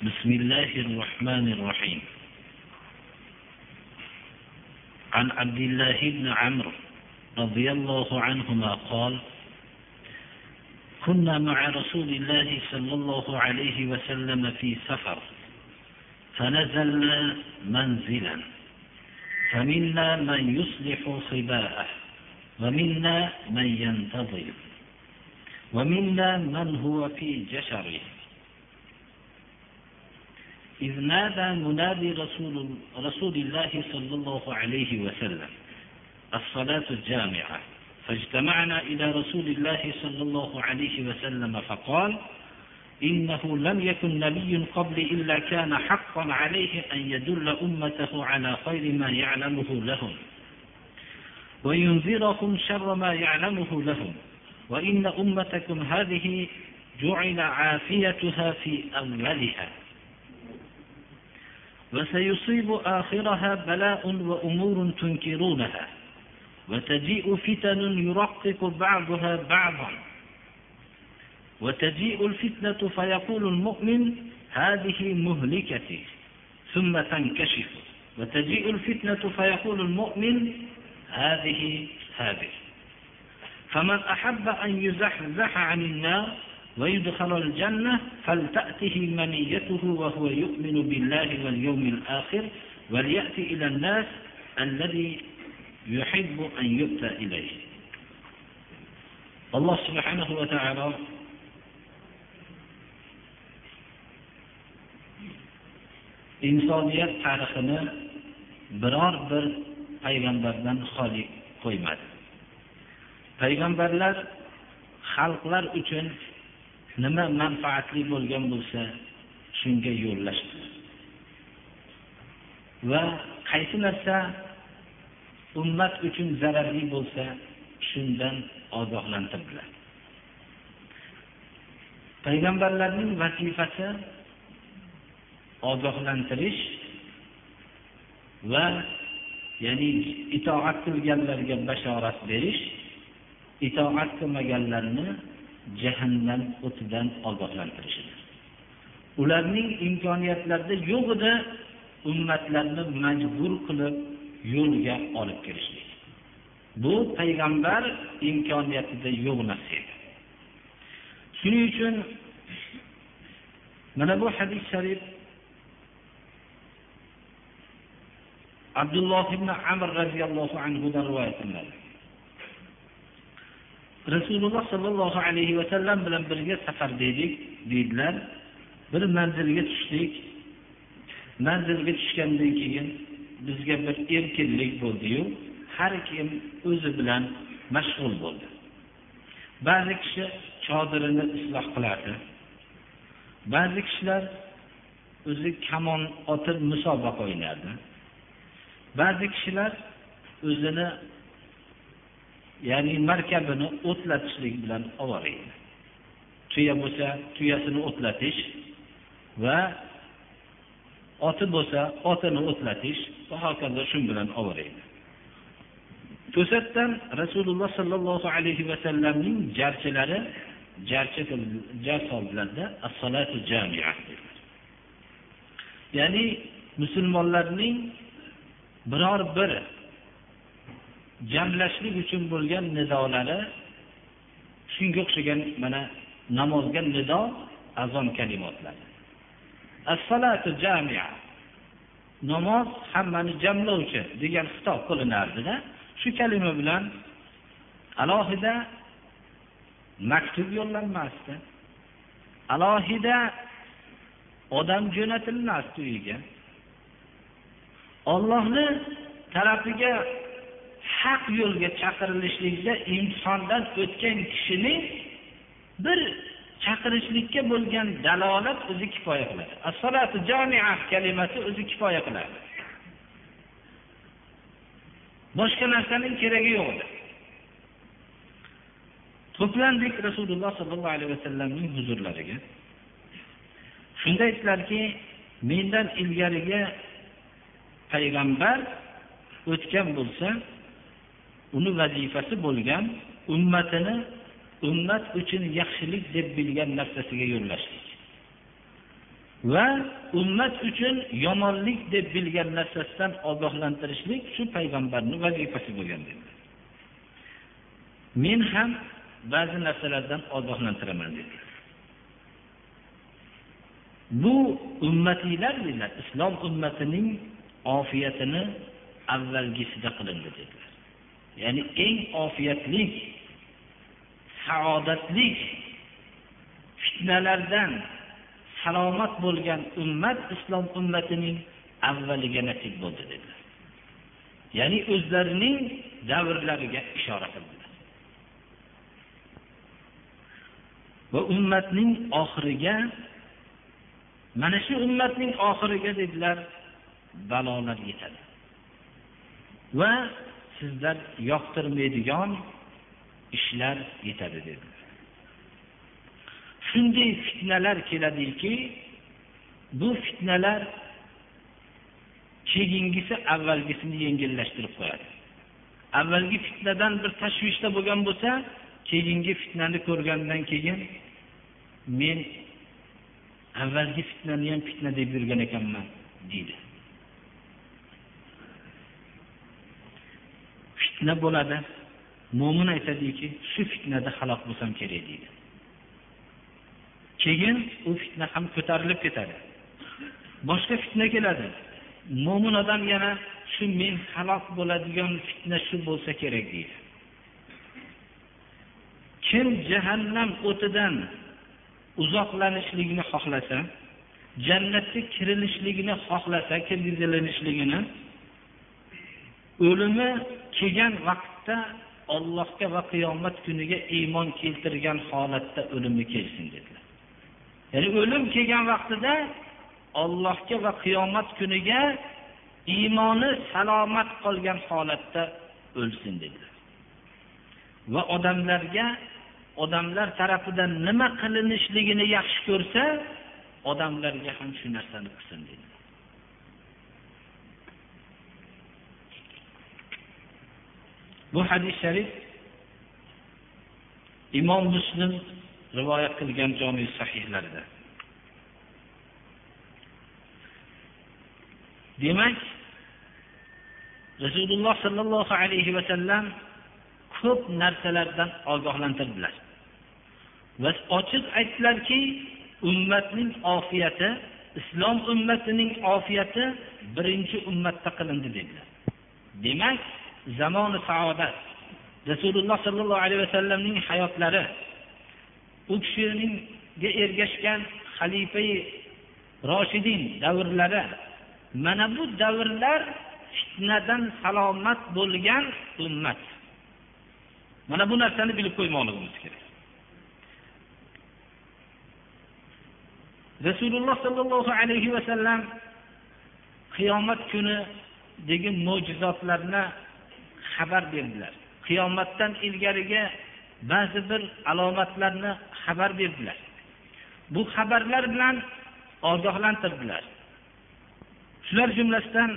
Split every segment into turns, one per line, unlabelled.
بسم الله الرحمن الرحيم. عن عبد الله بن عمرو رضي الله عنهما قال كنا مع رسول الله صلى الله عليه وسلم في سفر فنزلنا منزلا فمنا من يصلح صباءه ومنا من ينتظر ومنا من هو في جشره. إذ نادى منادي رسول, رسول الله صلى الله عليه وسلم الصلاة الجامعة. فاجتمعنا إلى رسول الله صلى الله عليه وسلم فقال إنه لم يكن نبي قبل إلا كان حقا عليه أن يدل أمته على خير ما يعلمه لهم. وينذرهم شر ما يعلمه لهم. وإن أمتكم هذه جعل عافيتها في أولها وسيصيب آخرها بلاء وأمور تنكرونها وتجيء فتن يرقق بعضها بعضا. وتجيء الفتنة فيقول المؤمن هذه مهلكتي ثم تنكشف. وتجيء الفتنة فيقول المؤمن هذه هذه. فمن أحب أن يزحزح عن النار ويدخل الجنة فلتأته منيته وهو يؤمن بالله واليوم الآخر وليأتي إلى الناس الذي يحب أن يؤتى إليه الله سبحانه وتعالى insoniyat tarixini biror bir payg'ambardan xoli qo'ymadi payg'ambarlar xalqlar uchun nima manfaatli bo'lgan bo'lsa shunga yo'llashdi. Va qaysi narsa ummat uchun zararli bo'lsa shundan ogohlantirdilar. Payg'ambarlarning vazifasi ogohlantirish va ya'ni itoat qilganlarga bashorat berish itoat qilmaganlarni jahannam o'tidan ogohlantirishidir ularning imkoniyatlarida yo'g'ida ummatlarni majbur qilib yo'lga olib kirishlik. Bu payg'ambar imkoniyatida yo'q narsa edi shuning uchun mana bu hadis sharif abdulloh ibn amr roziyallohu anhudan rivoyat qilinadi. Rasululloh sollallohu alayhi vasallam bilan birga safarda edik deydilar. Bir manzilga tushdik. Manzilga tushgandan keyin bizga bir erkinlik bo'ldiyu. Har kim o'zi bilan mashg'ul bo'ldi. Ba'zi kishi chodirini isloh qilardi. Ba'zi kishilar o'zi kamon otib musobaqa o'ynardi. Ba'zi kishilar o'zini ya'ni markabini o'tlatishlik bilan ovora edi tuya bo'lsa tuyasini o'tlatish va oti bo'lsa otini o'tlatish va hokazo shu bilan ovora edi to'satdan rasululloh sollallohu alayhi vasallamning jarchilari jarchi jar soldilarda as-salatu jamia ya'ni musulmonlarning biror bir jamlashlik uchun bo'lgan nidolari shunga o'xshagan mana namozga nido azon kalimotlari as-salatu jamia. Namoz hammani jamlovchi degan xitob qilinardida shu kalima bilan alohida maktub yo'llanmasdi. Alohida odam jo'natilmasdi uyiga. Ollohni tarafiga
haq yo'lga chaqirilishlikda insondan o'tgan kishining bir chaqirishlikka bo'lgan dalolat o'zi kifoya qiladi. Assalatu jamia kalimasi o'zi kifoya qiladi. Boshqa narsaning keragi yo'q edi. To'plandik rasululloh sollallohu alayhi vasallamning huzurlariga. Shunda aytdilarki mendan ilgarigi payg'ambar o'tgan bo'lsa uni vazifasi bo'lgan ummatini ummat uchun yaxshilik deb bilgan narsasiga yo'llashlik. Va ummat uchun yomonlik deb bilgan narsasidan ogohlantirishlik shu payg'ambarni vazifasi bo'lgan dedilar men ham ba'zi narsalardan ogohlantiraman dedilar bu ummatiylar dedilar islom ummatining ofiyatini avvalgisida qilindi dedilar. Ya'ni eng ofiyatli saodatli fitnalardan salomat bo'lgan ummat islom ummatining avvaliga nasib bo'ldi dedilar. Ya'ni o'zlarining davrlariga ishora qildilar. Va ummatning oxiriga mana shu ummatning oxiriga dedilar balolar yetadi. Va sizlar yoqtirmaydigan ishlar yetadi dedi. Shunday fitnalar keladiki bu fitnalar keyingisi avvalgisini yengillashtirib qo'yadi. Avvalgi fitnadan bir tashvishda bo'lgan bo'lsa keyingi fitnani ko'rgandan keyin men avvalgi fitnani ham fitna deb yurgan ekanman deydi. Fitna bo'ladi. Mo'min aytadiki shu fitnada halok bo'lsam kerak deydi. Keyin u fitna ham ko'tarilib ketadi. Boshqa fitna keladi. Mo'min odam yana shu men halok bo'ladigan fitna shu bo'lsa kerak deydi. Kim jahannam o'tidan uzoqlanishlikni xohlasa jannatga kirilishligini xohlasa kirgizilishligini o'limi kelgan vaqtda ollohga va qiyomat kuniga iymon keltirgan holatda o'limi kelsin dedilar. Ya'ni o'lim kelgan vaqtida ollohga va qiyomat kuniga iymoni salomat qolgan holatda o'lsin dedilar. Va odamlarga odamlar tarafidan nima qilinishligini yaxshi ko'rsa odamlarga ham shu narsani qilsin dedilar. Bu hadis sharif imom muslim rivoyat qilgan jomi sahihlarida demak rasululloh sollallohu alayhi vasallam ko'p narsalardan ogohlantirdilar. Va ochiq aytdilarki ummatning ofiyati islom ummatining ofiyati birinchi ummatda qilindi dedilar. Demak zamoni saodat. Rasululloh sollallohu alayhi vasallamning hayotlari u kishiningga ergashgan xalifai roshidin davrlari mana bu davrlar fitnadan salomat bo'lgan ummat. Mana bu narsani bilib qo'ymoqligimiz kerak. Rasululloh sollallohu alayhi vasallam qiyomat kunidagi mo'jizotlarni xabar berdilar. Qiyomatdan ilgarigi ba'zi bir alomatlarni xabar berdilar. Bu xabarlar bilan ogohlantirdilar. Shular jumlasidan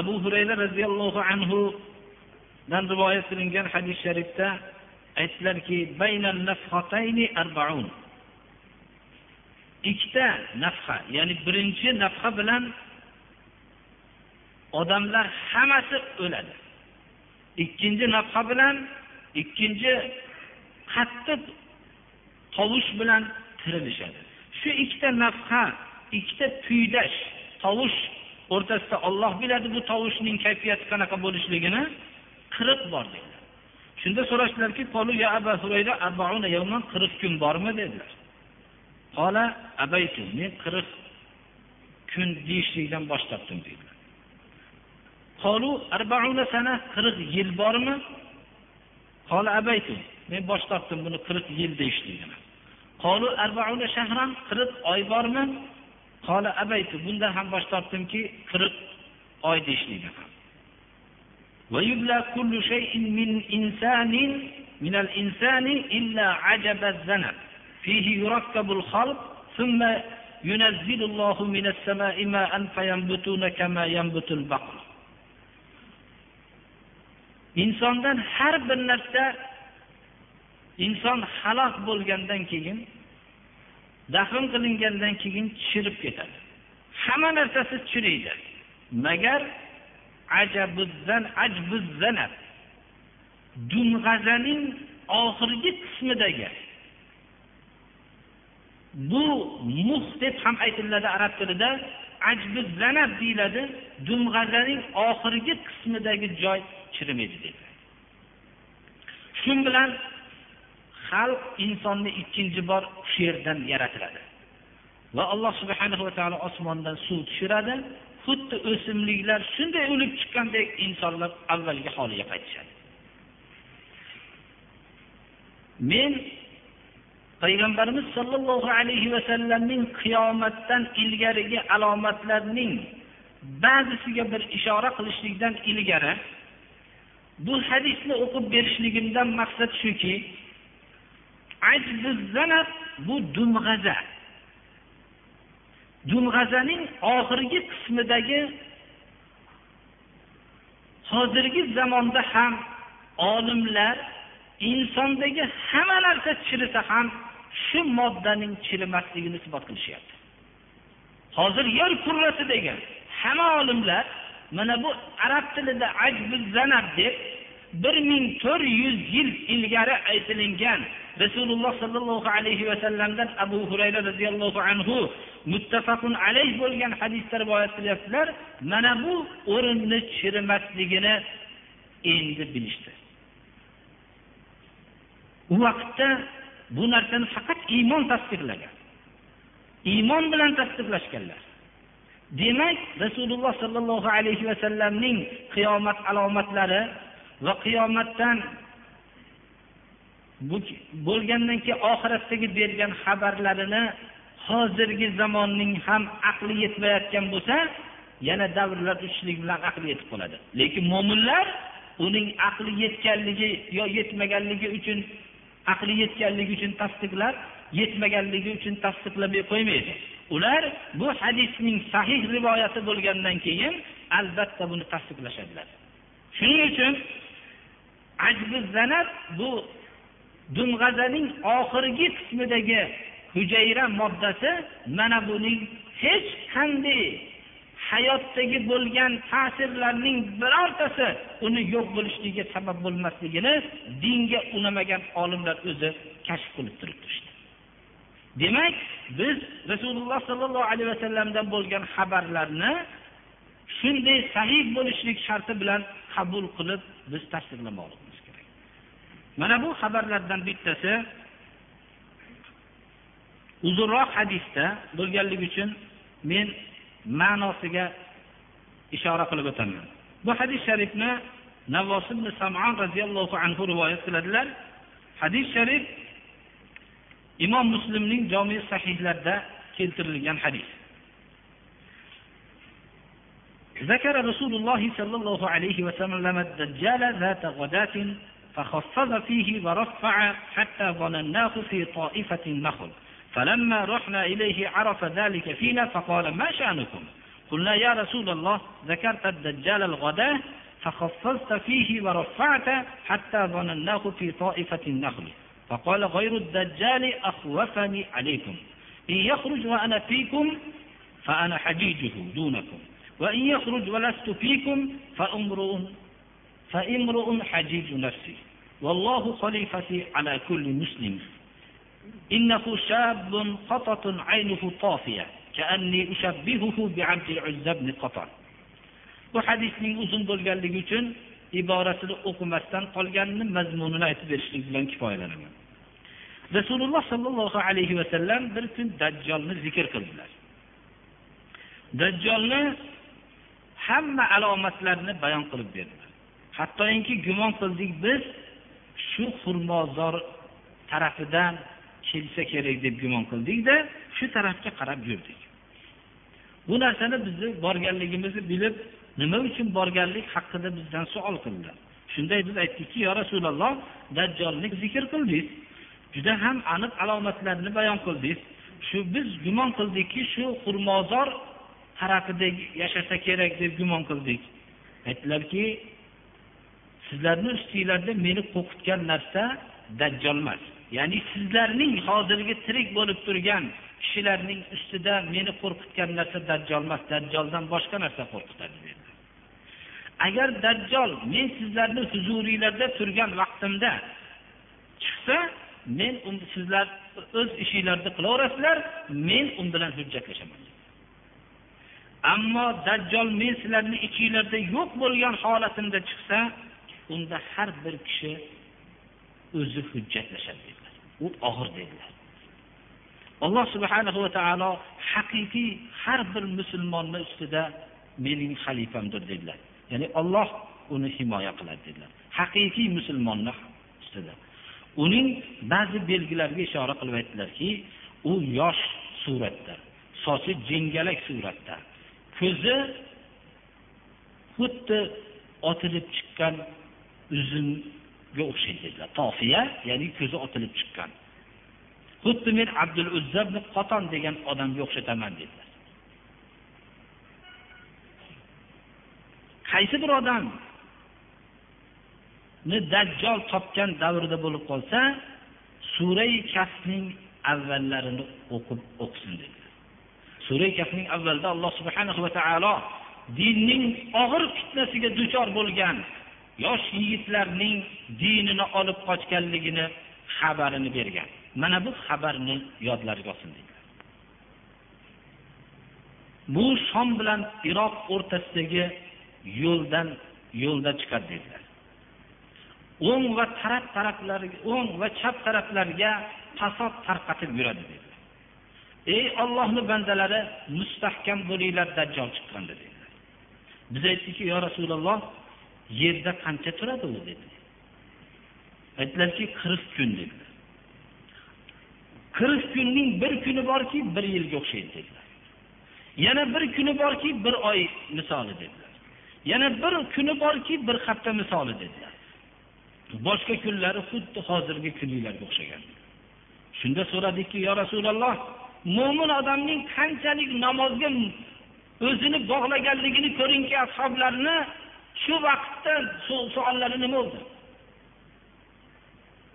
abu hurayra roziyallohu anhudan rivoyat qilingan hadis sharifda aytdilarki ikkita nafha ya'ni birinchi nafha bilan odamlar hammasi o'ladi. Ikkinchi nafha bilan ikkinchi qattiq tovush bilan tirilishadi. Shu ikkita nafha ikkita tuydash tovush o'rtasida olloh biladi bu tovushning kayfiyati qanaqa bo'lishligini qirq bor dedilar. Shunda so'rashdilarki qirq kun bormi? dedilar. Qola abaytu men qirq kun deyishlikdan bosh tortdim dedilar. قالوا أربعون سنة qirq yil bormi قال أبيت men bosh tortdim buni qirq yil deyishligini قالوا أربعون شهرا qirq oy bormi قال أبيت bundan ham bosh tortdimki qirq oy deyishligini ويبلى كل شيء من إنسان من الإنسان إلا عجب الذنب فيه يركب الخلق ثم ينزل الله من السماء ماء فينبتون كما ينبت البقر insondan har bir narsa inson halok bo'lgandan keyin dafn qilingandan keyin chirib ketadi. Hamma narsasi chiriydi. Magar dumg'azaning oxirgi qismidagi bu muh deb ham aytiladi arab tilida. Ajbuzanab deyiladi dumg'azaning oxirgi qismidagi joy chirimaydi deydi shu bilan xalq insonni ikkinchi bor shu yerdan yaratiladi. Va alloh subhanahu va taolo osmondan suv tushiradi xuddi o'simliklar shunday o'lib chiqqandek insonlar avvalgi holiga qaytishadi. Men payg'ambarimiz sollallohu alayhi vasallamning qiyomatdan ilgarigi alomatlarning ba'zisiga bir ishora qilishlikdan ilgari bu hadisni o'qib berishligimdan maqsad shuki bu dumg'aza. Dumg'azaning oxirgi qismidagi hozirgi zamonda ham olimlar insondagi hamma narsa chirisa ham shu moddaning chirimasligini isbot qilishyapti. Hozir yer kurrasi degan hamma olimlar mana bu arab tilida zanab deb bir ming to'rt yuz yil ilgari aytilingan rasululloh sollallohu alayhi vasallamdan abu hurayra roziyallohu anhu muttafaqun alayh bo'lgan hadisda rivoyat qilyaptilar mana bu o'rinni chirimasligini endi bilishdi. U vaqtda bu narsani faqat iymon tasdiqlagan. Iymon bilan tasdiqlashganlar. Demak rasululloh sollallohu alayhi vasallamning qiyomat alomatlari va qiyomatdan bo'lgandan keyin oxiratdagi bergan xabarlarini hozirgi zamonning ham aqli yetmayotgan bo'lsa yana davrlar o'tishlik bilan aqli yetib qoladi. Lekin mo'minlar uning aqli yetganligi yo yetmaganligi uchun aqli yetganligi uchun tasdiqlab yetmaganligi uchun tasdiqlamay qo'ymaydi. Ular bu hadisning sahih rivoyati bo'lgandan keyin albatta buni tasdiqlashadilar. Shuning uchun zanat bu dumg'azaning oxirgi qismidagi hujayra moddasi mana buning hech qanday hayotdagi bo'lgan ta'sirlarning birortasi uni yo'q bo'lishligiga sabab bo'lmasligini dinga unamagan olimlar o'zi kashf qilib turibdi demak biz rasululloh sollallohu alayhi vasallamdan bo'lgan xabarlarni shunday sahih bo'lishlik sharti bilan qabul qilib biz tasdiqlamoqligimiz kerak. Mana bu xabarlardan bittasi uzunroq hadisda bo'lganligi uchun men ma'nosiga ishora qilib o'taman bu hadis sharifni navvos ibn samon roziyallohu anhu rivoyat qiladilar hadis sharif imom muslimning jomi sahihlarida keltirilgan hadis ذكر رسول الله صلى الله عليه وسلم الدجال ذات غداة فخفض فيه ورفع حتى ظنناه في طائفة النخل فلما رحنا إليه عرف ذلك فينا فقال ما شأنكم؟ قلنا يا رسول الله ذكرت الدجال الغداة فخفضت فيه ورفعت حتى ظنناه في طائفة النخل. فقال غير الدجال أخوفني عليكم. إن يخرج وأنا فيكم فأنا حجيجه دونكم. وإن يخرج ولست فيكم فأمرؤ فإمرؤ حجيج نفسي. والله خليفتي على كل مسلم. إنه شاب قطة عينه طافية كأني أشبهه بعبد العزى بن قطر bu hadisning uzun bo'lganligi uchun iborasini o'qimasdan qolganini mazmunini aytib berishlik bilan kifoyalanaman rasululloh sollallohu alayhi vasallam bir kun dajjolni zikr qildilar dajjolni hamma alomatlarini bayon qilib berdilar hattoki gumon qildik biz shu xurmozor tarafidan kelsa kerak deb gumon qildikda shu tarafga qarab yurdik. Bu narsani bizni borganligimizni bilib nima uchun borganlik haqida bizdan savol qildilar shunday biz aytdikki yo rasululloh dajjolni zikr qildingiz. Juda ham aniq alomatlarini bayon qildingiz. Shu biz gumon qildikki shu xurmozor tarafida yashasa kerak deb gumon qildik. Aytdilarki sizlarni ustinglarda meni qo'rqitgan narsa dajjol emas. Ya'ni sizlarning hozirgi tirik bo'lib turgan kishilarning ustida meni qo'rqitgan narsa dajjol emas dajjoldan boshqa narsa qo'rqitadi dedi. Agar dajjol men sizlarni huzuringlarda turgan vaqtimda chiqsa men um, sizlar o'z ishinglarni qilaverasizlar men u bilan hujjatlashaman ammo dajjol men sizlarni ichinglarda yo'q bo'lgan holatimda chiqsa unda har bir kishi o'zi hujjatlashadi. U og'ir dedilar alloh subhanahu va taolo haqiqiy har bir musulmonni ustida mening xalifamdir dedilar. Ya'ni olloh uni himoya qiladi dedilar. Haqiqiy musulmonni ustida. Uning ba'zi belgilariga ishora qilib aytdilarki u yosh suratda sochi jingalak suratda ko'zi xuddi otilib chiqqan ga o'xshaydi dedilar tofiya ya'ni ko'zi otilib chiqqan. Xuddi men abdul uzzabni qoton degan odamga o'xshataman dedilar. Qaysi bir odamni dajjol topgan davrda bo'lib qolsa surai kafning avvallarini o'qib o'qisin dedilar. Surai kafning avvalida alloh subhanahu va taolo dinning og'ir fitnasiga duchor bo'lgan yosh yigitlarning dinini olib qochganligini xabarini bergan. Mana bu xabarni yodlariga olsin dedilar bu shom bilan iroq o'rtasidagi yo'ldan yo'lda chiqadi dedilar. O'ng va taraf taraflarga o'ng va chap taraflarga fasod tarqatib yuradi dedilar. Ey ollohni bandalari mustahkam bo'linglar dajjol chiqqan dedilar. Biz aytdikki yo rasululloh yerda qancha turadi u dedi. Aytdilarki qirq kun dedilar qirq kunning bir kuni borki bir yilga o'xshaydi dedilar. Yana bir kuni borki bir oy misoli dedilar. Yana bir kuni borki bir hafta misoli dedilar. Boshqa kunlari xuddi hozirgi kunlarga o'xshagan. Shunda so'radikki yo rasululloh mo'min odamning qanchalik namozga o'zini bog'laganligini ko'ringki ashoblarni shu vaqtda suollari nima bo'ldi?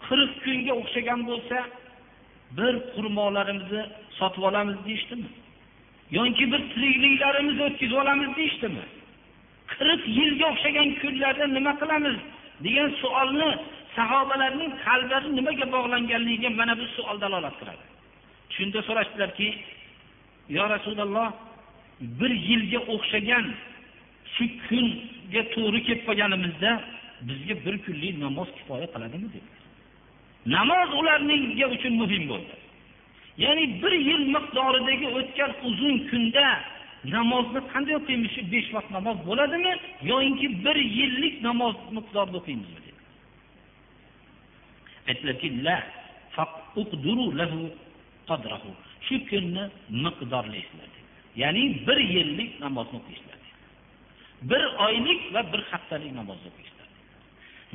Qirq kunga o'xshagan bo'lsa bir xurmolarimizni sotib olamiz deyishdimi? Yoki bir tirikliklarimizni o'tkazib olamiz deyishdimi? Qirq yilga o'xshagan kunlarda nima qilamiz? Degan savolni sahobalarning qalblari nimaga bog'langanligiga mana bu savol dalolat qiladi. Shunda so'rashdilarki yo rasululloh bir yilga o'xshagan shu namozga to'g'ri kelib qolganimizda bizga bir kunlik namoz kifoya qiladimi dedilar namoz ularninga uchun muhim bo'ldi. Ya'ni bir yil miqdoridagi o'tgan uzun kunda namozni qanday o'qiymiz? Shu besh vaqt namoz bo'ladimi yoyinki bir yillik namoz miqdorida o'qiymizmi dedi. Aytdilarki shu kunni miqdorlaysizlar ya'ni bir yillik namozni o'qiysizlar bir oylik va bir haftalik namoz o'qiysizlar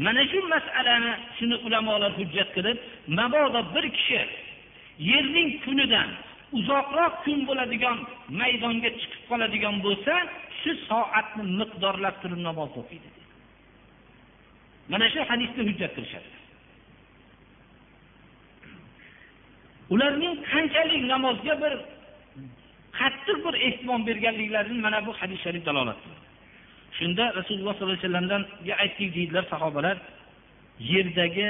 mana shu masalani shuni ulamolar hujjat qilib mabodo bir kishi yerning kunidan uzoqroq kun bo'ladigan maydonga chiqib qoladigan bo'lsa shu soatni miqdorlab turib namoz o'qiydi. Mana shu hadisni hujjat qilishadi. Ularning qanchalik namozga bir qattiq bir ehtimom berganliklarini mana bu hadis sharif dalolat qiladi shunda rasululloh sollallohu alayhi vasallamdan aytdik deydilar sahobalar. Yerdagi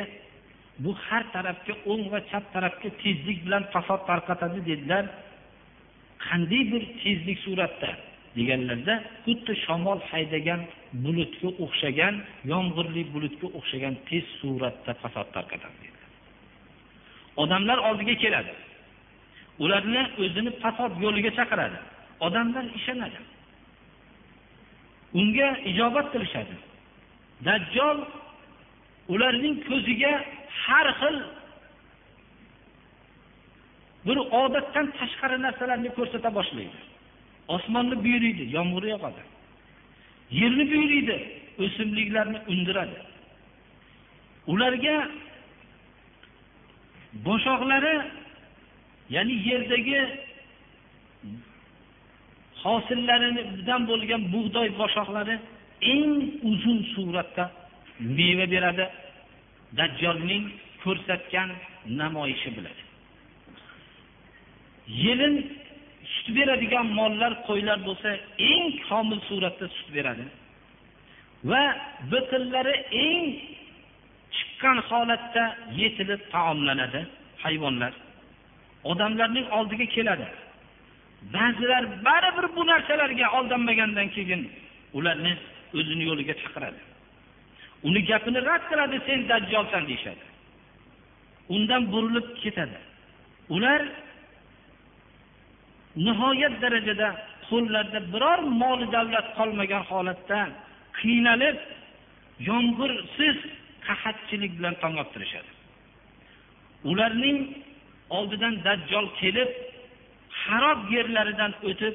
bu har tarafga o'ng va chap tarafga tezlik bilan fasod tarqatadi dedilar. Qanday bir tezlik suratda deganlarda xuddi shamol haydagan bulutga o'xshagan yomg'irli bulutga o'xshagan tez suratda fasod tarqatadi dedilar. Odamlar oldiga keladi. Ularni o'zini fasod yo'liga chaqiradi. Odamlar ishonadi. Unga ijobat qilishadi. Dajjol ularning ko'ziga har xil bir odatdan tashqari narsalarni ko'rsata boshlaydi. Osmonni buyuriydi yomg'ir yog'adi. Yerni buyuriydi o'simliklarni undiradi. Ularga boshoqlari ya'ni yerdagi hosillaridan bo'lgan bug'doy boshoqlari eng uzun suratda meva beradi. Dajjolning ko'rsatgan namoyishi bilan yelin sut beradigan mollar qo'ylar bo'lsa eng komil suratda sut beradi. Va biqinlari eng chiqqan holatda yetilib taomlanadi hayvonlar. Odamlarning oldiga keladi. Ba'zilar baribir bu narsalarga aldanmagandan keyin ularni o'zini yo'liga chaqiradi. Uni gapini rad qiladi sen dajjolsan deyishadi. Undan burilib ketadi. Ular nihoyat darajada qo'llarida biror mol davlat qolmagan holatda qiynalib yomg'irsiz qahatchilik bilan tong ottirishadi. Ularning oldidan dajjol kelib harob yerlaridan o'tib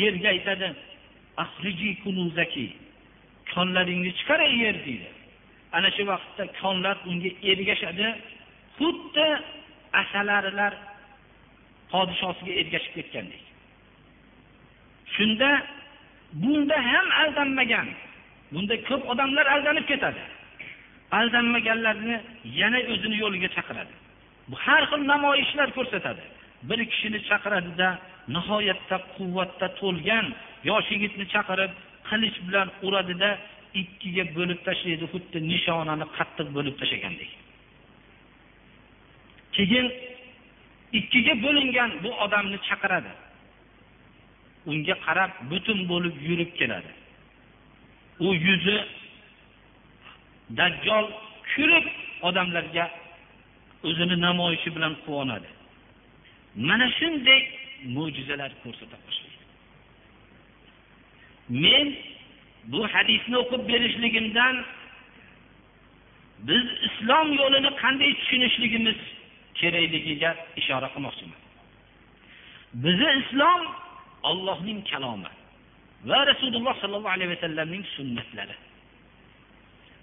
yerga aytadi konlaringni chiqaray yer deydi. Ana shu vaqtda konlar unga ergashadi. Xuddi asalarilar podshosiga ergashib ketgandek. Shunda bunda ham aldanmagan bunda ko'p odamlar aldanib ketadi. Aldanmaganlarni yana o'zini yo'liga chaqiradi. Har xil namoyishlar ko'rsatadi. Bir kishini chaqiradida nihoyatda quvvatda to'lgan yosh yigitni chaqirib qilich bilan uradida ikkiga bo'lib tashlaydi xuddi nishonani qattiq bo'lib tashlagandek. Keyin ikkiga bo'lingan bu odamni chaqiradi. Unga qarab butun bo'lib yurib keladi. U yuzi dajjol kulib odamlarga o'zini namoyishi bilan quvonadi. Mana shunday mo'jizalar ko'rsata boshlaydi men bu hadisni o'qib berishligimdan biz islom yo'lini qanday tushunishligimiz kerakligiga ishora qilmoqchiman. Bizni islom ollohning kalomi va rasululloh sollallohu alayhi vasallamning sunnatlari.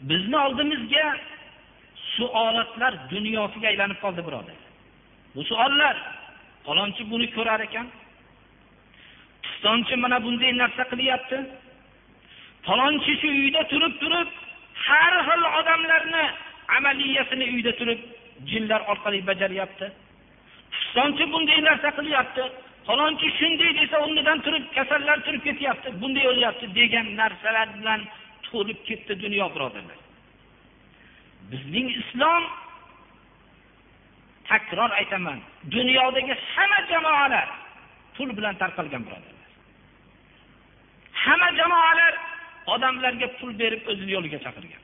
Bizni oldimizga suolatlar dunyosiga aylanib qoldi birodar. Bu suollar falonchi buni ko'rar ekan. Pistonchi mana bunday narsa qilyapti. Falonchi shu uyda turib turib har xil odamlarni amaliyasini uyda turib jinlar orqali bajaryapti. Pistonchi bunday narsa qilyapti. Falonchi shunday desa o'rnidan turib kasallar turib ketyapti bunday o'lyapti degan narsalar bilan to'lib ketdi dunyo birodarlar. Bizning islom takror aytaman dunyodagi hamma jamoalar pul bilan tarqalgan birodarlar. Hamma jamoalar odamlarga pul berib o'zini yo'liga chaqirgan.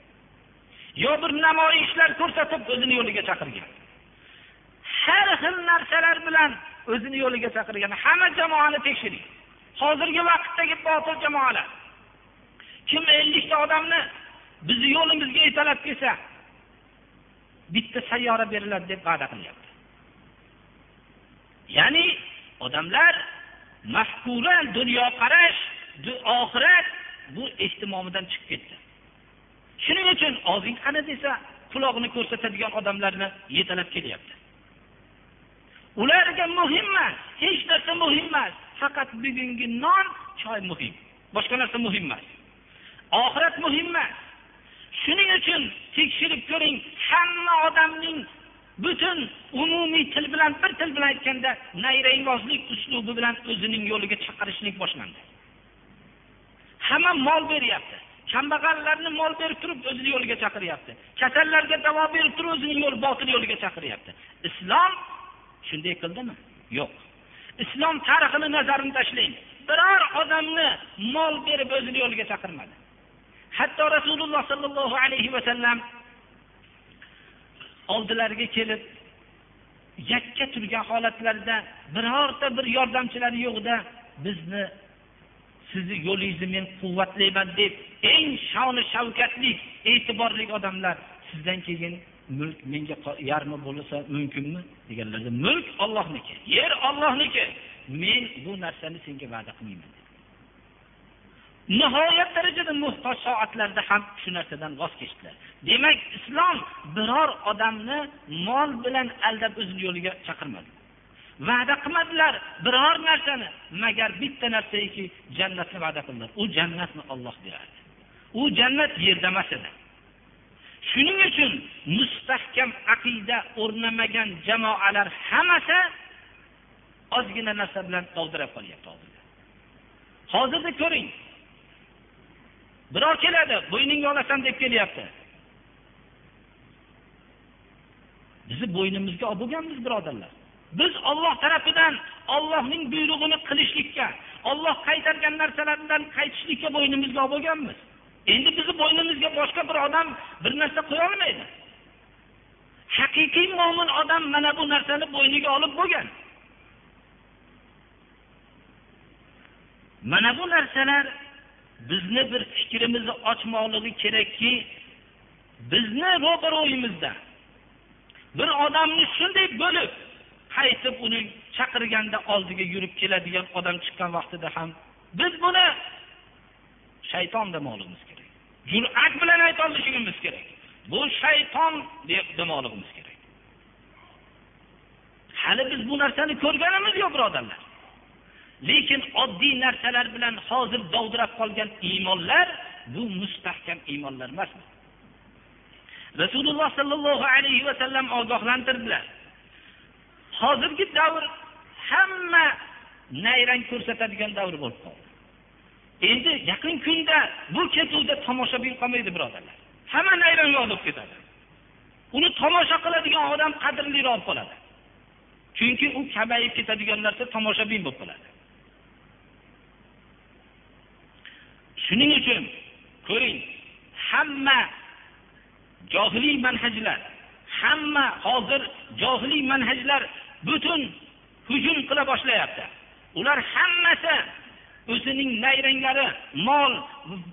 Yo bir namoyishlar ko'rsatib o'zini yo'liga chaqirgan. Har xil narsalar bilan o'zini yo'liga chaqirgan. Hamma jamoani tekshiring. Hozirgi vaqtdagi botil jamoalar. Kim ellikta odamni bizni yo'limizga yetalab kelsa bitta sayyora beriladi deb va'da qilyapti ya'ni odamlar mafkura dunyoqarash oxirat bu ehtimomidan chiqib ketdi. Shuning uchun og'zing qani desa qulog'ini ko'rsatadigan odamlarni yetalab kelyapti. Ularga muhim emas hech narsa muhim emas faqat bugungi non choy muhim. Boshqa narsa muhim emas. Oxirat muhim emas. Shuning uchun tekshirib ko'ring hamma odamning butun umumiy til bilan bir til bilan aytganda nayrangbozlik uslubi bilan o'zining yo'liga chaqirishlik boshlandi. Hamma mol beryapti. Kambag'allarni mol berib turib o'zini yo'liga chaqiryapti. Kasallarga davo berib turib o'zini yo'l botil yo'liga chaqiryapti. Islom shunday qildimi? Yo'q. Islom tarixini nazarini tashlang. Biror odamni mol berib o'zini yo'liga chaqirmadi. Hatto rasululloh sollallohu alayhi vasallam oldilariga kelib yakka turgan holatlarida birorta bir yordamchilari yo'qda bizni sizni yo'lingizni men quvvatlayman deb eng shoni shavkatli e'tiborli odamlar sizdan keyin mulk menga yarmi bo'lsa mumkinmi deganlarda mulk ollohniki yer ollohniki men bu narsani senga va'da qilmayman. Nihoyat darajada muhtoj soatlarda ham shu narsadan voz kechdilar. Demak islom biror odamni mol bilan aldab o'zini yo'liga chaqirmadi. Va'da qilmadilar biror narsani magar bitta narsaki jannatni va'da qildilar. U jannatni olloh beradi. U jannat yerda emas edi. Shuning uchun mustahkam aqida o'rnamagan jamoalar hammasi ozgina narsa bilan dovdirab qolyapti hozirda ko'ring birov keladi bo'yningga olasan deb kelyapti. Bizni bo'ynimizga olib bo'lganmiz birodarlar. Biz olloh tarafidan ollohning buyrug'ini qilishlikka olloh qaytargan narsalardan qaytishlikka bo'ynimizga olib bo'lganmiz. Endi bizni bo'ynimizga boshqa bir odam bir narsa qo'ya olmaydi. Haqiqiy mo'min odam mana bu narsani bo'yniga olib bo'lgan. Mana bu narsalar bizni bir fikrimizni ochmoqligi kerakki bizni ro'baro'yimizda bir odamni shunday bo'lib qaytib uni chaqirganda oldiga yurib keladigan odam chiqqan vaqtida ham biz buni shayton demoqligimiz kerak. Jur'at bilan aytolishligimiz kerak. Bu shayton deb demoqligimiz kerak. Hali biz bu narsani ko'rganimiz yo'q birodarlar. Lekin oddiy narsalar bilan hozir dovdirab qolgan iymonlar bu mustahkam iymonlar emas. Rasululloh sollallohu alayhi vasallam ogohlantirdilar. Hozirgi davr hamma nayrang ko'rsatadigan davr bo'lib qoldi. Endi yaqin kunda bu ketuvda tomoshabin qolmaydi birodarlar. Hamma nayrangga olib ketadi. Uni tomosha qiladigan odam qadrliroq qoladi chunki u kamayib ketadigan narsa tomoshabin bo'lib qoladi. Shuning uchun ko'ring hamma johiliy manhajlar hamma hozir johiliy manhajlar butun hujum qila boshlayapti. Ular hammasi o'zining nayranglari mol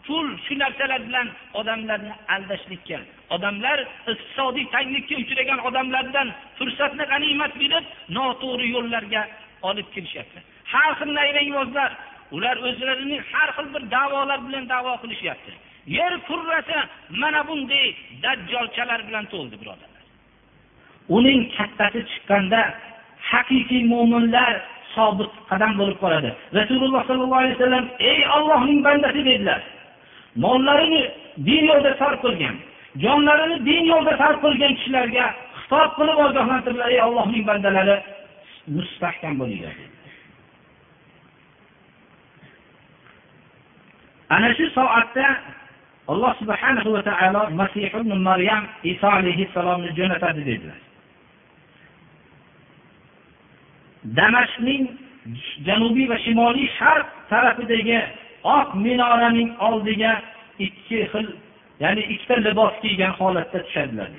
pul shu narsalar bilan odamlarni aldashlikka odamlar iqtisodiy tanglikka uchragan odamlardan fursatni g'animat bilib noto'g'ri yo'llarga olib kirishyapti har xil nayrangbozlar ular o'zlarining har xil bir da'volar bilan da'vo qilishyapti. Yer kurrasi mana bunday dajjolchalar bilan to'ldi birodarlar. Uning kattasi chiqqanda haqiqiy mo'minlar sobit qadam bo'lib qoladi. Rasululloh sollallohu alayhi vasallam ey ollohning bandasi dedilar. Mollarini din yo'lida sarf qilgan jonlarini din yo'lida sarf qilgan kishilarga xitob qilib ogohlantirdilar ey ollohning bandalari mustahkam bo'linglar ana shu soatda alloh subhanahu va taolo masih ibn maryam iso alayhissalomni jo'natadi dedilar. Damashqning janubiy va shimoliy sharq tarafidagi oq minoraning oldiga ikki xil ya'ni ikkita libos kiygan holatda tushadilar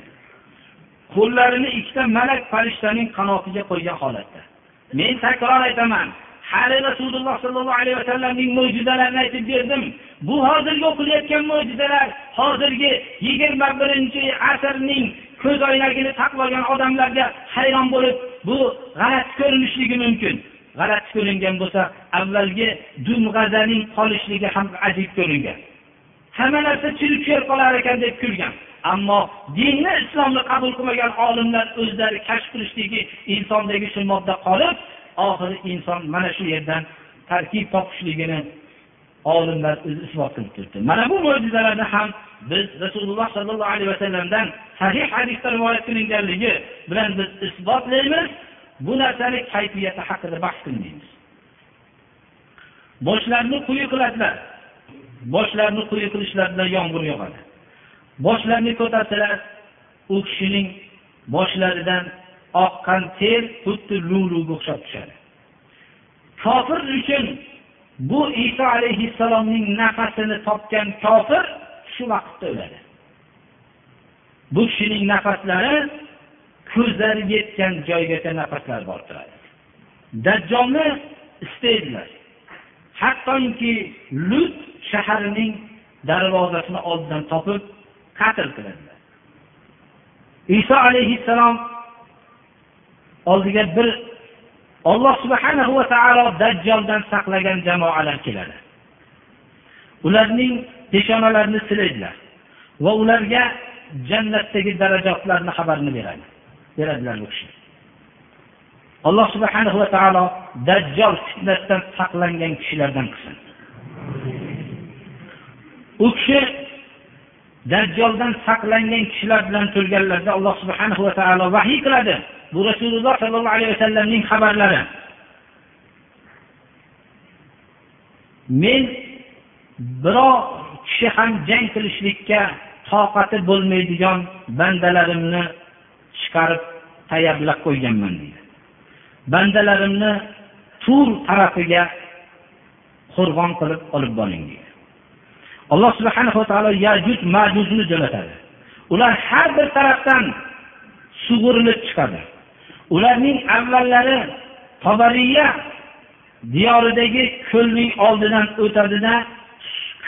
qo'llarini ikkita malak farishtaning qanotiga qo'ygan holatda. Men takror aytaman hali rasululloh sollallohu alayhi vasallamning mo'jizalarini aytib berdim. Bu hozirgi o'qilayotgan mo'jizalar hozirgi yigirma birinchi asrning ko'z oynagini taqib olgan odamlarga hayron bo'lib bu g'alati ko'rinishligi mumkin. G'alati ko'ringan bo'lsa avvalgi dumg'azaning qolishligi ham ajib ko'ringan. Hamma narsa chirib tushib qolar ekan deb kulgan. Ammo dinni islomni qabul qilmagan olimlar o'zlari kashf qilishligi insondagi shu modda qolib oxiri inson mana shu yerdan tarkib topishligini olimlar o'zi isbot qilib turibdi. Mana bu mo'jizalarni ham biz rasululloh sollallohu alayhi vasallamdan sahih hadisda rivoyat qilinganligi bilan biz isbotlaymiz. Bu narsani kayfiyati haqida bahs qilmaymiz. Boshlarini quyi qiladilar. Boshlarini quyi qilishlari bilan yomg'ir yog'adi. Boshlarini ko'tarsalar u kishining boshlaridan oqqan ter xuddi lu'luga o'xshab tushadi. Kofir uchun bu iso alayhissalomning nafasini topgan kofir shu vaqtda o'ladi. Bu kishining nafaslari ko'zlari yetgan joygacha nafaslar borib turadi. Dajjolni istaydilar. Hattoki lut shaharining darvozasini oldidan topib qatl qiladilar. Iso alayhissalom oldiga bir alloh subhanahu va taolo dajjoldan saqlagan jamoalar keladi. Ularning peshonalarini silaydilar va ularga jannatdagi darajotlarni xabarini beradi beradilar bu kishi. Alloh subhanahu va taolo dajjol fitnasidan saqlangan kishilardan qilsin. U kishi dajjoldan saqlangan kishilar bilan turganlarida alloh subhanahu va taolo vahiy qiladi. Bu rasululloh sollallohu alayhi vasallamning xabarlari. Men biror kishi ham jang qilishlikka toqati bo'lmaydigan bandalarimni chiqarib tayyorlab qo'yganman deydi. Bandalarimni tur tarafiga qo'rg'on qilib olib boring deydi. Alloh subhanava taolo yajuj majuzni jo'natadi. Ular har bir tarafdan sug'urilib chiqadi. Ularning avvallari tobariya diyoridagi ko'lning oldidan o'tadida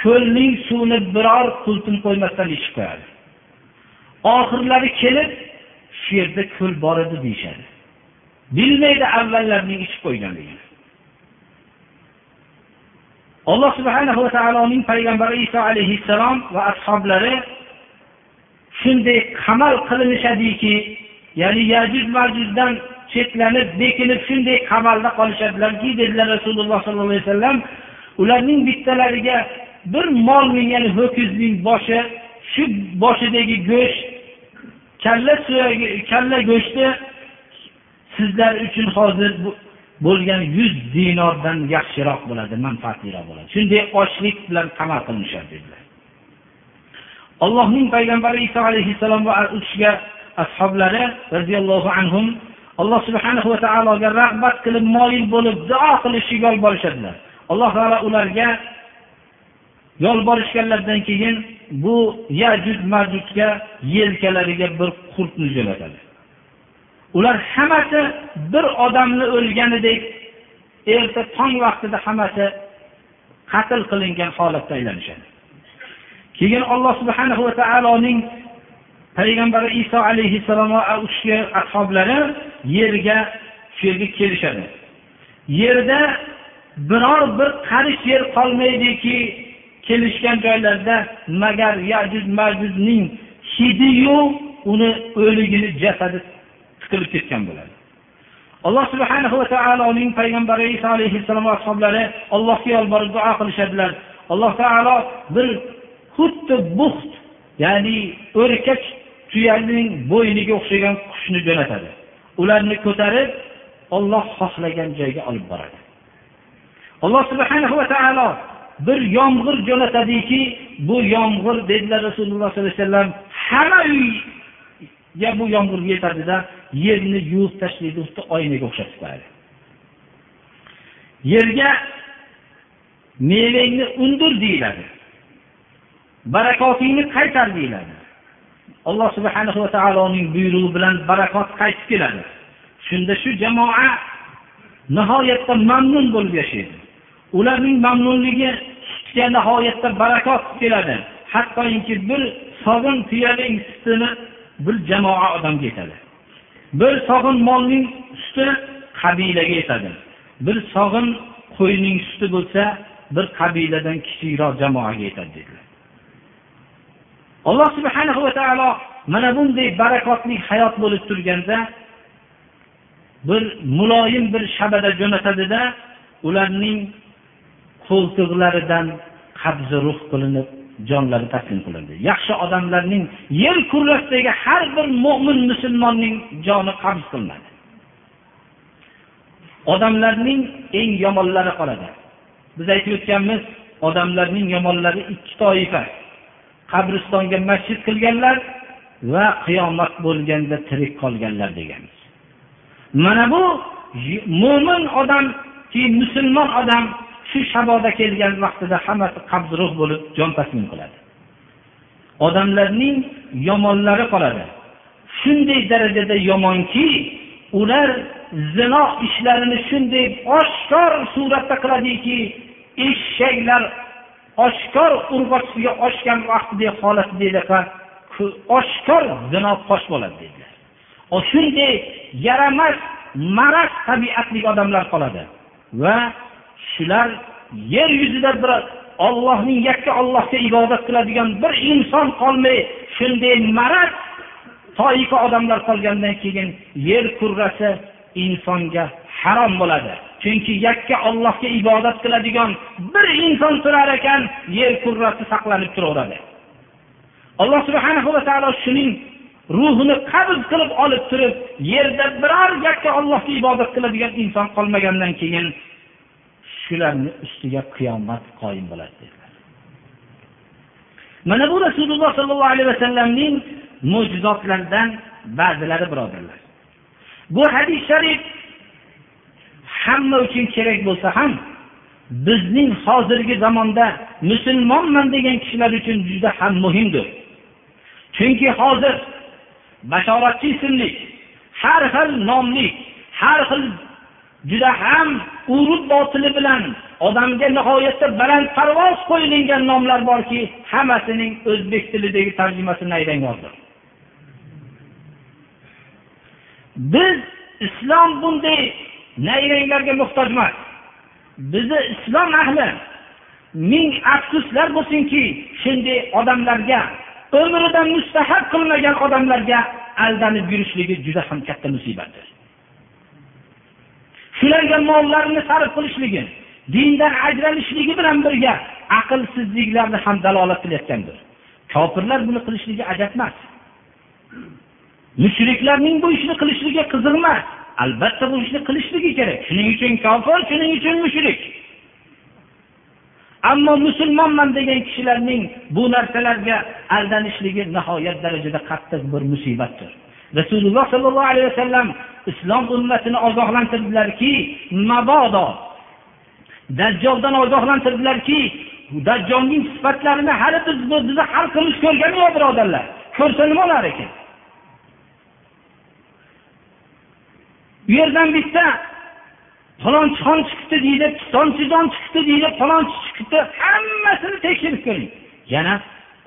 ko'lning suvini biror qultum qo'ymasdan ichib qo'yadi. Oxirlari kelib shu yerda ko'l bor edi deyishadi. Bilmaydi avvallarning ichib qo'yganligini alloh subhana va taoloning payg'ambari iso alayhissalom va ashoblari shunday qamal qilinishadiki ya'ni yajuj majuzdan chetlanib bekinib shunday qamalda qolishadilarki dedilar rasululloh sollallohu alayhi vasallam ularning bittalariga bir molning ya'ni ho'kizning boshi shu boshidagi go'sht kalla suyagi kalla go'shti sizlar uchun hozir bo'lgan yuz dinordan yaxshiroq bo'ladi manfaatliroq bo'ladi. Shunday ochlik bilan qamal qilinishadi dedilar. Allohning payg'ambari iso alayhissalom va u kishiga ashoblari roziyallohu anhu alloh subhanahu va taologa rag'bat qilib moyil bo'lib duo qilishga yolborishadilar. Alloh taolo ularga yolborishganlaridan keyin bu yajud majudga yelkalariga bir qurtni jo'natadi ular hammasi bir odamni o'lganidek erta tong vaqtida hammasi qatl qilingan holatda aylanishadi. Keyin alloh subhanahu va taoloning payg'ambari iso alayhissalom va u kishi ashoblari yerga shu yerga kelishadi. Yerda biror bir qarish yer qolmaydiki kelishgan joylarda magar yajud majudning hidiyu uni o'ligini jasadi tiqilib ketgan bo'ladi. Alloh subhanahu va taoloning payg'ambari iso alayhissalom va ashoblari allohga yolborib duo qilishadilar. Alloh taolo bir xuddi buxt ya'ni o'rkach tuyaning bo'yniga o'xshagan qushni jo'natadi. Ularni ko'tarib olloh xohlagan joyga olib boradi. Alloh subhanahu va taolo bir yomg'ir jo'natadiki bu yomg'ir dedilar rasululloh sollallohu alayhi vasallam hamma uyga bu yomg'ir yetadida yerni yuvib tashlaydi xuddi oynaga o'xshatib qo'yadi yerga mevangni undir deyiladi. Barakotingni qaytar deyiladi. Alloh subhana va taoloning buyrug'i bilan barakot qaytib keladi. Shunda shu jamoa nihoyatda mamnun bo'lib yashaydi. Ularning mamnunligi sutga nihoyatda barakot keladi. Hattoki bir sog'in tuyaning sutini bir jamoa odamga yetadi. Bir sog'in molning suti qabilaga yetadi. Bir sog'in qo'yning suti bo'lsa bir qabiladan kichikroq jamoaga yetadi dedilar. Alloh subhana va taolo mana bunday barakotli hayot bo'lib turganda bir muloyim bir shabada jo'natadida ularning qo'ltiqlaridan qabzi ruh qilinib jonlari taslim qilindi. Yaxshi odamlarning yer kurrasidagi har bir mo'min musulmonning joni qabz qilinadi. Odamlarning eng yomonlari qoladi. Biz aytib o'tganmiz odamlarning yomonlari ikki toifa. Qabristonga masjid qilganlar va qiyomat bo'lganda tirik qolganlar deganmiz. Mana bu mo'min odam keyin musulmon odam shu shaboda kelgan vaqtida hammasi qabzruh bo'lib jon taslim qiladi. Odamlarning yomonlari qoladi. Shunday darajada yomonki ular zino ishlarini shunday oshkor suratda qiladiki eshaklar oshkor urg'ochisiga oshgan vaqtidagi holatda oshkor zino fosh bo'ladi dedilar shunday yaramas maraz tabiatli odamlar qoladi va shular yer yuzida bir ollohning yakka ollohga ibodat qiladigan bir inson qolmay shunday maraz toifa odamlar qolgandan keyin yer kurrasi insonga harom bo'ladi. Chunki yakka ollohga ibodat qiladigan bir inson turar ekan yer kurrasi saqlanib turaveradi. Alloh subhanahu va taolo shuning ruhini qabz qilib olib turib yerda biror yakka ollohga ibodat qiladigan inson qolmagandan keyin shularni ustiga qiyomat qoyim bo'ladi dedilar. Mana bu rasululloh sollallohu alayhi vasallamning mo'jizotlaridan ba'zilari birodarlar. Bu hadis sharif hamma uchun kerak bo'lsa ham bizning hozirgi zamonda musulmonman degan kishilar uchun juda ham muhimdir. Chunki hozir bashoratchi ismli har xil nomli har xil juda ham urug' botili bilan odamga nihoyatda balandparvoz qo'yilgan nomlar borki hammasining o'zbek tilidagi tarjimasini nayrang biz islom bunday nayranglarga muhtoj emas bizni islom ahli ming afsuslar bo'lsinki shunday odamlarga umrida mustahab qilmagan odamlarga aldanib yurishligi juda ham katta musibatdir. Shularga mollarini sarf qilishligi dindan ajralishligi bilan birga aqlsizliklarni ham dalolat qilayotgandir. Kofirlar buni qilishligi ajab emas mushriklarning bu ishni qilishligi qiziq emas albatta bu ishni qilishligi kerak. Shuning uchun kofir shuning uchun mushrik. Ammo musulmonman degan kishilarning bu narsalarga aldanishligi nihoyat darajada qattiq bir musibatdir. Rasululloh sollallohu alayhi vasallam islom ummatini ogohlantirdilarki mabodo. Dajjoldan ogohlantirdilarki dajjolning sifatlarini hali biz bizni xalqimiz ko'rgani yo'q birodarlar. Ko'rsa nima bo'lar ekan? U yerdan bitta falonchi xon chiqibdi deydi pistonchijon chiqibdi deydi falonchi chiqibdi. Hammasini tekshirib ko'ring. Yana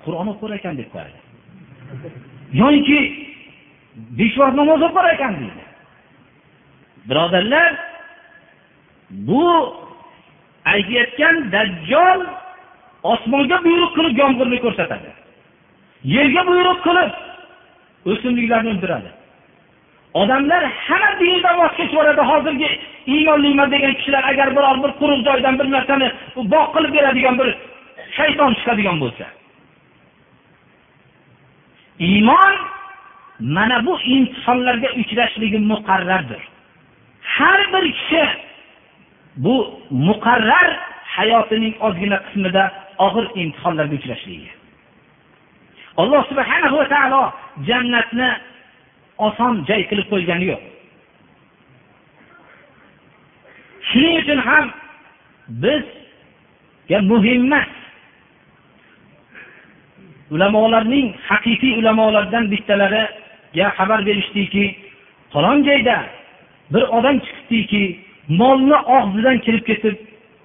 qur'on o'qir ekan deb qo'yadi yoki besh vaqt namoz o'qir ekan deydi. Birodarlar bu aytayotgan dajjol osmonga buyruq qilib yomg'irni ko'rsatadi. Yerga buyruq qilib o'simliklarni undiradi. Odamlar hamma dindan voz kechib yuboradi hozirgi iymonliman degan kishilar agar biror bir quruq joydan bir narsani bog' qilib beradigan bir shayton chiqadigan bo'lsa. Iymon mana bu imtihonlarga uchrashligi muqarrardir. Har bir kishi bu muqarrar hayotining ozgina qismida og'ir imtihonlarga uchrashligi. Alloh subhanahu va taolo jannatni oson joy qilib qo'ygani yo'q. Shuning uchun ham bizga muhim emas. Ulamolarning haqiqiy ulamolardan bittalariga xabar berishdiki falon joyda bir odam chiqibdiki molni og'zidan kirib ketib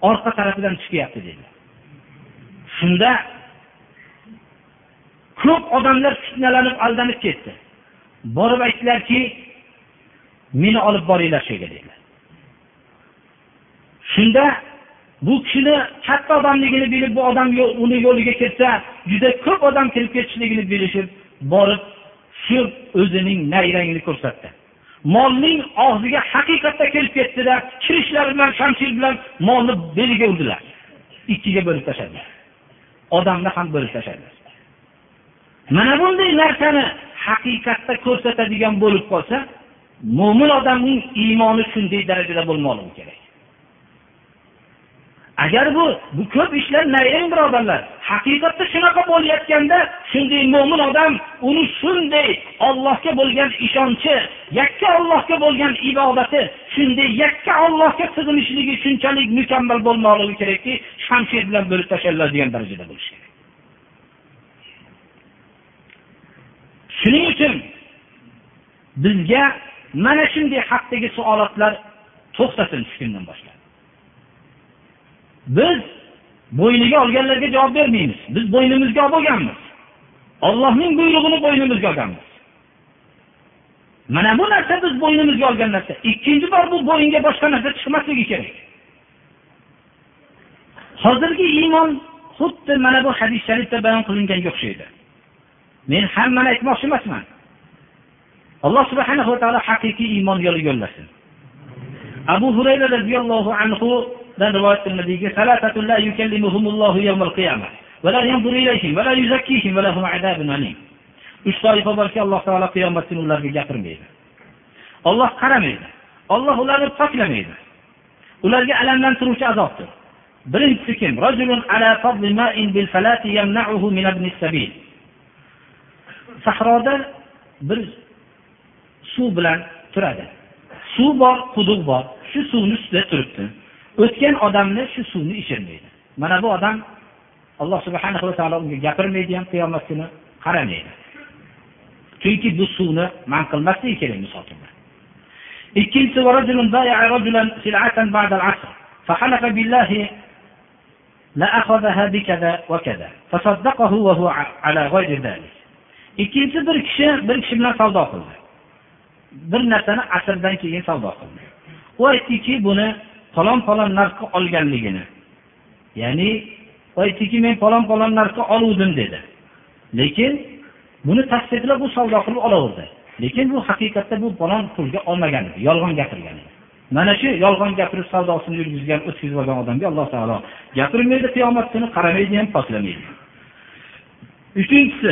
orqa tarafidan chiqyapti dedilar shunda ko'p odamlar fitnalanib aldanib ketdi. Borib aytdilarki meni olib boringlar shu yerga dedilar. Shunda bu kishini katta odamligini bilib bu odam uni yo'liga ketsa juda ko'p odam kirib ketishligini bilishib borib shu o'zining nayrangini ko'rsatdi. Molning og'ziga haqiqatda kirib ketdida kirishlari bilan shamshir bilan molni beliga urdilar. Ikkiga bo'lib tashladilar. Odamni ham bo'lib tashladilar. Mana bunday narsani haqiqatda ko'rsatadigan bo'lib qolsa mo'min odamning iymoni shunday darajada bo'lmoqligi kerak. Agar bu bu ko'p ishlar nayrang birodarlar haqiqatda shunaqa bo'layotganda shunday mo'min odam uni shunday ollohga bo'lgan ishonchi yakka ollohga bo'lgan ibodati shunday yakka ollohga sig'inishligi shunchalik mukammal bo'lmoqligi kerakki shamshir bilan bo'lib tashlanadigan darajada bo'lishi kerak. Shuning uchun bizga mana shunday haqdagi savolotlar to'xtasin shu kundan boshlab. Biz bo'yniga olganlarga javob bermaymiz. Biz bo'ynimizga olib olganmiz. Ollohning buyrug'ini bo'ynimizga olganmiz. Mana bu narsa biz bo'ynimizga olgan narsa. Ikkinchi bor bu bo'yinga boshqa narsa chiqmasligi kerak. Hozirgi iymon xuddi mana bu hadis sharifda bayon qilinganga o'xshaydi. Men hammani aytmoqchi emasman. Alloh subhanahu va taolo haqiqiy iymon yo'liga yo'llasin. Abu hurayra roziyallohu anhudan rivoyat qilinadiki uch toifa borki alloh taolo qiyomat kuni ularga gapirmaydi. Olloh qaramaydi. Olloh ularni poklamaydi. Ularga alamlantiruvchi azobdir. Birinchisi kim? sahroda bir suv bilan turadi suv bor quduq bor shu suvni ustida turibdi o'tgan odamni shu suvni ichirmaydi mana bu odam alloh subhana va taolo unga gapirmaydi ham qiyomat kuni qaramaydi chunki bu suvni man qilmasligi kerak misol ikkinchisi فحلف بالله لأخذها بكذا وكذا فصدقه وهو على غير ذلك ikkinchisi bir kishi bir kishi bilan savdo qildi. Bir narsani asrdan keyin savdo qildi. U aytdiki buni falon falon narxga olganligini. Ya'ni u aytdiki men falon falon narxga oluvdim dedi. Lekin buni tasdiqlab u savdo qilib olaverdi. Lekin bu haqiqatda bu falon pulga olmagan edi yolg'on gapirgan edi. Mana shu yolg'on gapirib savdosini yurgizgan o'tkazib olgan odamga alloh taolo gapirmaydi qiyomat kuni qaramaydi ham poklamaydi uchinchisi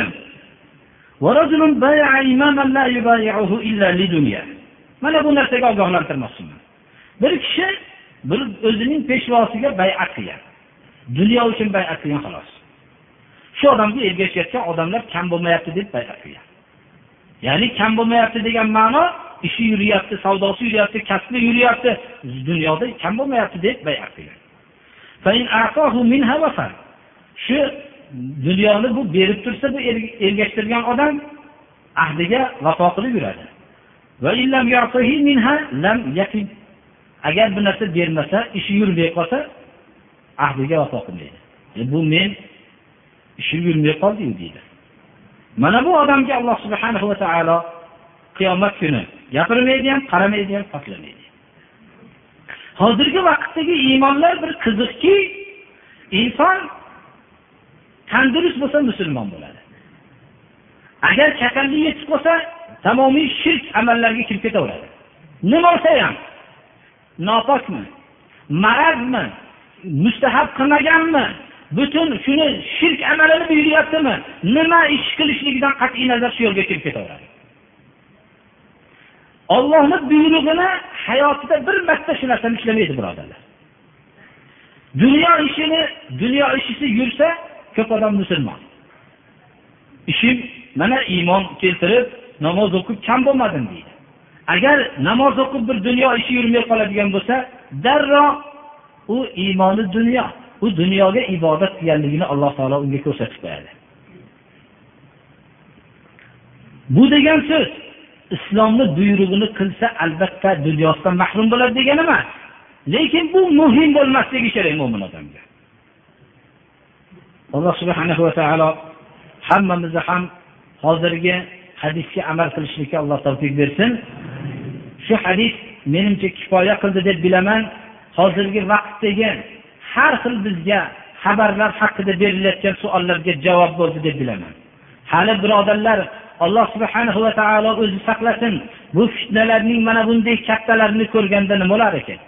mana bu narsaga ogohlantirmoqchiman. Bir kishi bir o'zining peshvosiga bayat qilgan. Dunyo uchun bayat qilgan xolos. Shu odamga ergashayotgan odamlar kam bo'lmayapti deb bayat qilgan. Ya'ni kam bo'lmayapti degan ma'no ishi yuryapti savdosi yuryapti kasbi yuryapti dunyoda kam bo'lmayapti deb bayat qilgan. Shu dunyoni bu berib tursa bu er, ergashtirgan odam ahdiga vafo qilib yuradi. Agar bu narsa bermasa ishi yurmay qolsa ahdiga vafo qilmaydi. E bu men ishim yurmay qoldiyu deydi. Mana bu odamga alloh subhana va taolo qiyomat kuni gapirmaydi ham qaramaydi ham poklamaydi hozirgi vaqtdagi iymonlar bir qiziqki inson tandurust bo'lsa musulmon bo'ladi. Agar kasallik yetib qolsa tamomiy shirk amallarga kirib ketaveradi. Nima bo'lsa ham nopokmi marazmi mustahab qilmaganmi butun shuni shirk amalini buyuryaptimi nima ish qilishligidan qat'iy nazar shu yo'lga kirib ketaveradi. Ollohni buyrug'ini hayotida bir marta shu narsani ushlamaydi birodarlar. Dunyo ishini dunyo ishisi yursa ko'p odam musulmon. Ishim mana iymon keltirib namoz o'qib kam bo'lmadim deydi. Agar namoz o'qib bir dunyo ishi yurmay qoladigan bo'lsa darrov u iymoni dunyo u dunyoga ibodat qilganligini alloh taolo unga ko'rsatib qo'yadi. Bu degan so'z islomni buyrug'ini qilsa albatta dunyosidan mahrum bo'ladi degani emas. Lekin bu muhim bo'lmasligi kerak mo'min odamga. Alloh subhanahu va taolo hammamizni ham hozirgi hadisga amal qilishlikka alloh tavfiq bersin. Shu hadis menimcha kifoya qildi deb bilaman. Hozirgi vaqtdagi har xil bizga xabarlar haqida berilayotgan savollarga javob bo'ldi deb bilaman. Hali birodarlar alloh subhanahu va taolo o'zi saqlasin bu fitnalarning mana bunday kattalarini ko'rganda nima bo'lar ekan?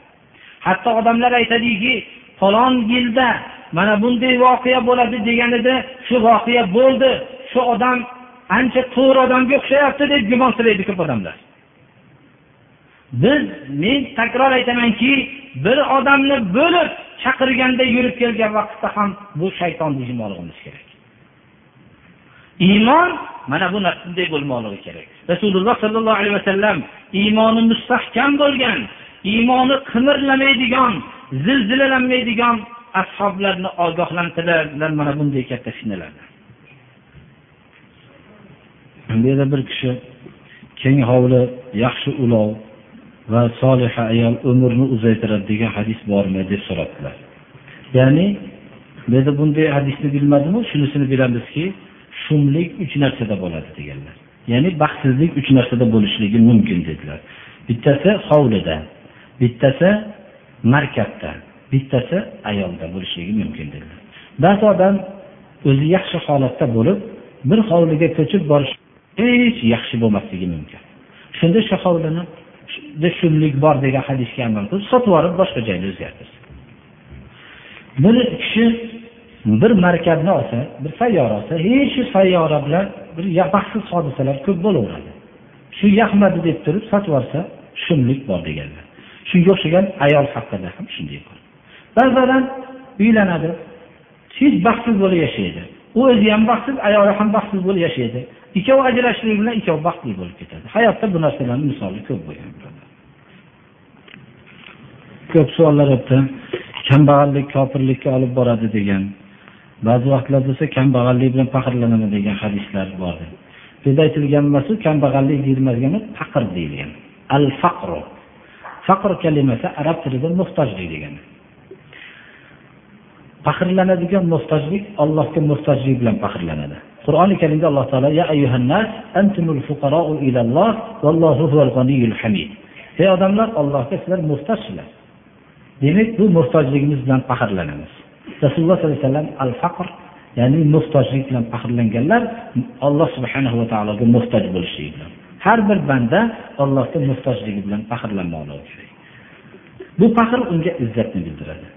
Hatto odamlar aytadiki falon yilda mana bunday voqea bo'ladi deganida shu voqea bo'ldi. Shu odam ancha to'g'ri odamga o'xshayapti deb gumonsilaydi ko'p odamlar. Biz men takror aytamanki bir odamni bo'lib chaqirganda yurib kelgan vaqtda ham bu shaytonni jim kerak. Iymon mana bu bunday bo'lmoqligi kerak. Rasululloh sollallohu alayhi vasallam iymoni mustahkam bo'lgan iymoni qimirlamaydigan zilzilalanmaydigan ashoblarni ogohlantiradilar mana bunday katta fitnalardan bu yerda bir kishi keng hovli yaxshi ulov va soliha ayol umrni uzaytiradi degan hadis bormi deb so'rabdilar. Ya'ni bu yerda bunday hadisni bilmadimu shunisini bilamizki shumlik uch narsada bo'ladi deganlar. Ya'ni baxtsizlik uch narsada bo'lishligi mumkin dedilar. Bittasi hovlida bittasi markabda. Bittasi ayolda bo'lishligi mumkin dedilar ba'zi odam o'zi yaxshi holatda bo'lib bir hovliga ko'chib borish hech yaxshi bo'lmasligi mumkin. Shunda shu hovlini shumlik bor degan hadisga amal qilib sotib yuborib boshqa joyga o'zgartirsin. Bir kishi bir markabni olsa bir sayyora olsa hech shu sayyora bilan bir baxtsiz hodisalar ko'p bo'laveradi. Shu yoqmadi deb turib sotib yuborsa shumlik bor deganlar. Shunga o'xshagan ayol haqida ham shunday ba'zan uylanadi. Hech baxtsiz bo'lib yashaydi. U o'zi ham baxtsiz ayoli ham baxtsiz bo'lib yashaydi. Ikkovi ajrashishligi bilan ikkovi baxtli bo'lib ketadi. Hayotda bu narsalarni misoli ko'p bo'lgan ko'p savollar o'tdi. Kambag'allik kofirlikka olib boradi degan. Ba'zi vaqtlar bo'lsa kambag'allik bilan faxrlanaman degan hadislar bor bizda aytilgan emas kambag'allik deyilmagan faqr deyilgan. Al faqru faqr kalimasi arab tilida muhtojlik degani. Faxrlanadigan muhtojlik Allohga muhtojlik bilan faxrlanadi. Qur'oni karimda alloh taolo ya ayyuhannas antumul fuqarou ilalloh vallohu huval g'aniyul hamid. Ey odamlar Allohga sizlar muhtojsizlar. Demak bu muhtojligimiz bilan faxrlanamiz. Rasululloh sollallohu alayhi vasallam al faqr ya'ni muhtojlik bilan faxrlanganlar alloh subhanahu va taologa muhtoj bo'lishligi bilan. Har bir banda Allohga muhtojligi bilan faxrlanmoqligi bu faxr unga izzatni bildiradi.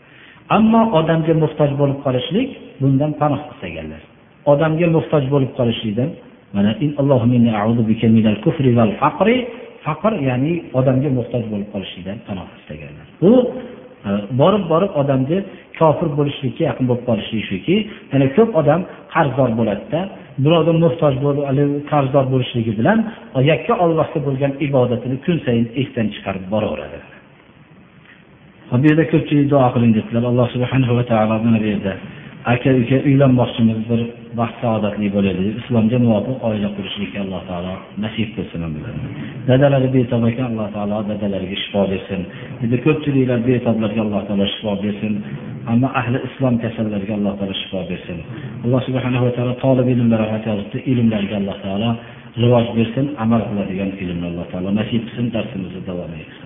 Ammo odamga muhtoj bo'lib qolishlik bundan panoh istaganlar odamga muhtoj bo'lib qolishlikdan mana faqr ya'ni odamga muhtoj bo'lib qolishlikdan panoh istaganlar bu e, borib borib odamni kofir bo'lishlikka yaqin bo'lib qolishligi shuki yana ko'p odam qarzdor bo'ladida birovga muhtoj bo'lib qarzdor bo'lishligi bilan yakka ollohga bo'lgan ibodatini kun sayin esdan chiqarib boraveradi. Və bir də köpçülük dua qılın dedilər. Allah subhanahu və təaladan verdi. Əgər ki, evlənməksinizdir, vaxt saadətli belədir. İslamca muvafiq ailə quruşunu ki, Allah Teala nəsib qılsın ömürlərinə. Dədələri bir tabakə Allah Teala dədələrə şifa versin. Bir də köpçülüklər bir tablarə Allah Teala şifa versin. Amma əhli İslam kəsərlərə Allah Teala şifa versin. Allah subhanahu və təala talib ilimlərə həyat yazdı. İlimlərə Allah Teala rivoj bersin, amal qiladigan ilmni Alloh taolo nasib qilsin, darsimizni davom etsin.